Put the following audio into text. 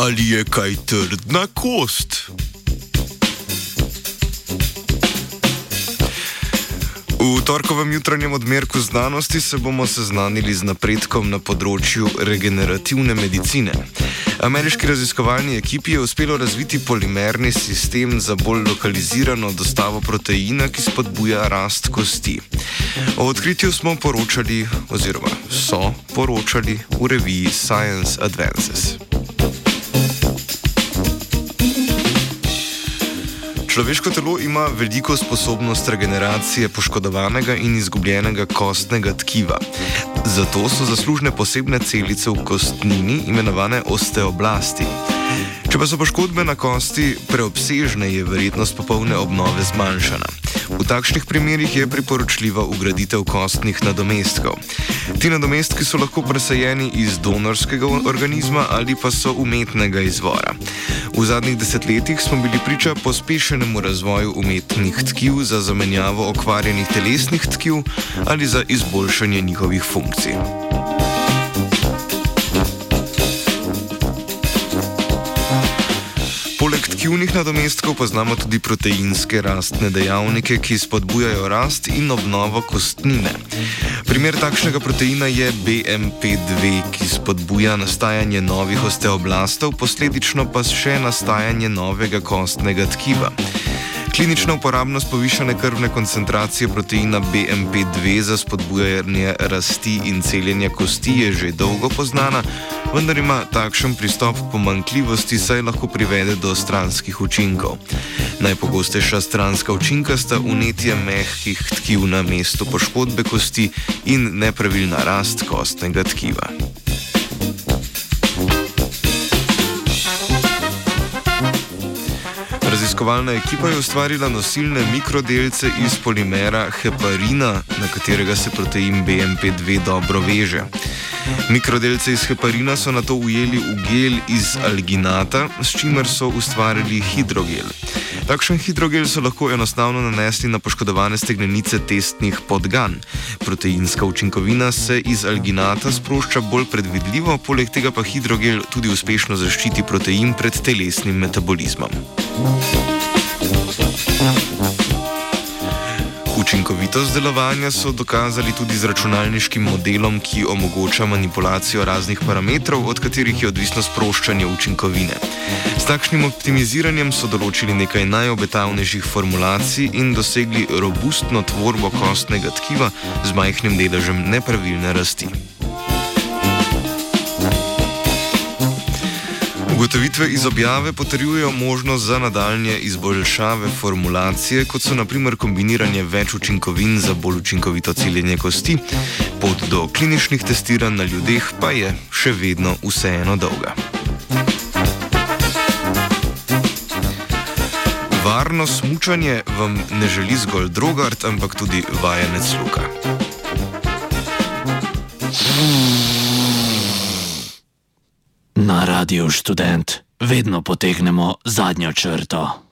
Ali je kaj trdna kost? V torkovem jutranjem odmerku znanosti se bomo seznanili z napredkom na področju regenerativne medicine. Ameriški raziskovalni ekipi je uspelo razviti polimerni sistem za bolj lokalizirano dostavo proteina, ki spodbuja rast kosti. O odkritju smo poročali, oziroma so poročali v reviji Science Advances. Človeško telo ima veliko sposobnost regeneracije poškodovanega in izgubljenega kostnega tkiva. Zato so zaslužne posebne celice v kostnini, imenovane osteoblasti. Če pa so poškodbe na kosti preobsežne, je verjetnost popolne obnove zmanjšana. V takšnih primerjih je priporočljiva ugraditev kostnih nadomestkov. Ti nadomestki so lahko presajeni iz donorskega organizma ali pa so umetnega izvora. V zadnjih desetletjih smo bili priča pospešenemu razvoju umetnih tkiv za zamenjavo okvarjenih telesnih tkiv ali za izboljšanje njihovih funkcij. Tkivnih nadomestkov poznamo tudi proteinske rastne dejavnike, ki spodbujajo rast in obnovo kostnine. Primer takšnega proteina je BMP2, ki spodbuja nastajanje novih osteoblastov, posledično pa še nastajanje novega kostnega tkiva. Klinična uporabnost povišane krvne koncentracije proteina BMP2 za spodbujanje rasti in celjenja kosti je že dolgo poznana, vendar ima takšen pristop pomankljivosti, saj lahko privede do stranskih učinkov. Najpogostejša stranska učinka sta unetje mehkih tkiv na mestu poškodbe kosti in nepravilna rast kostnega tkiva. Raziskovalna ekipa je ustvarila nosilne mikrodelce iz polimera heparina, na katerega se protein BMP2 dobro veže. Mikrodelce iz heparina so na to ujeli v gel iz alginata, s čimer so ustvarili hidrogel. Takšen hidrogel so lahko enostavno nanesli na poškodovane stegnenice testnih podgan. Proteinska učinkovina se iz alginata sprošča bolj predvidljivo, poleg tega pa hidrogel tudi uspešno zaščiti protein pred telesnim metabolizmom. Učinkovitost delovanja so dokazali tudi z računalniškim modelom, ki omogoča manipulacijo raznih parametrov, od katerih je odvisno sproščanje učinkovine. S takšnim optimiziranjem so določili nekaj najobetavnejših formulacij in dosegli robustno tvorbo kostnega tkiva z majhnim deležem nepravilne rasti. Ugotovitve iz objave potrjujejo možnost za nadaljne izboljšave formulacije, kot so naprimer kombiniranje več učinkovin za bolj učinkovito celjenje kosti, pot do kliničnih testiranj na ljudeh pa je še vedno vseeno dolga. Varno smučanje vam ne želi zgolj drogart, ampak tudi vajenec luka. Na radiju študent vedno potegnemo zadnjo črto.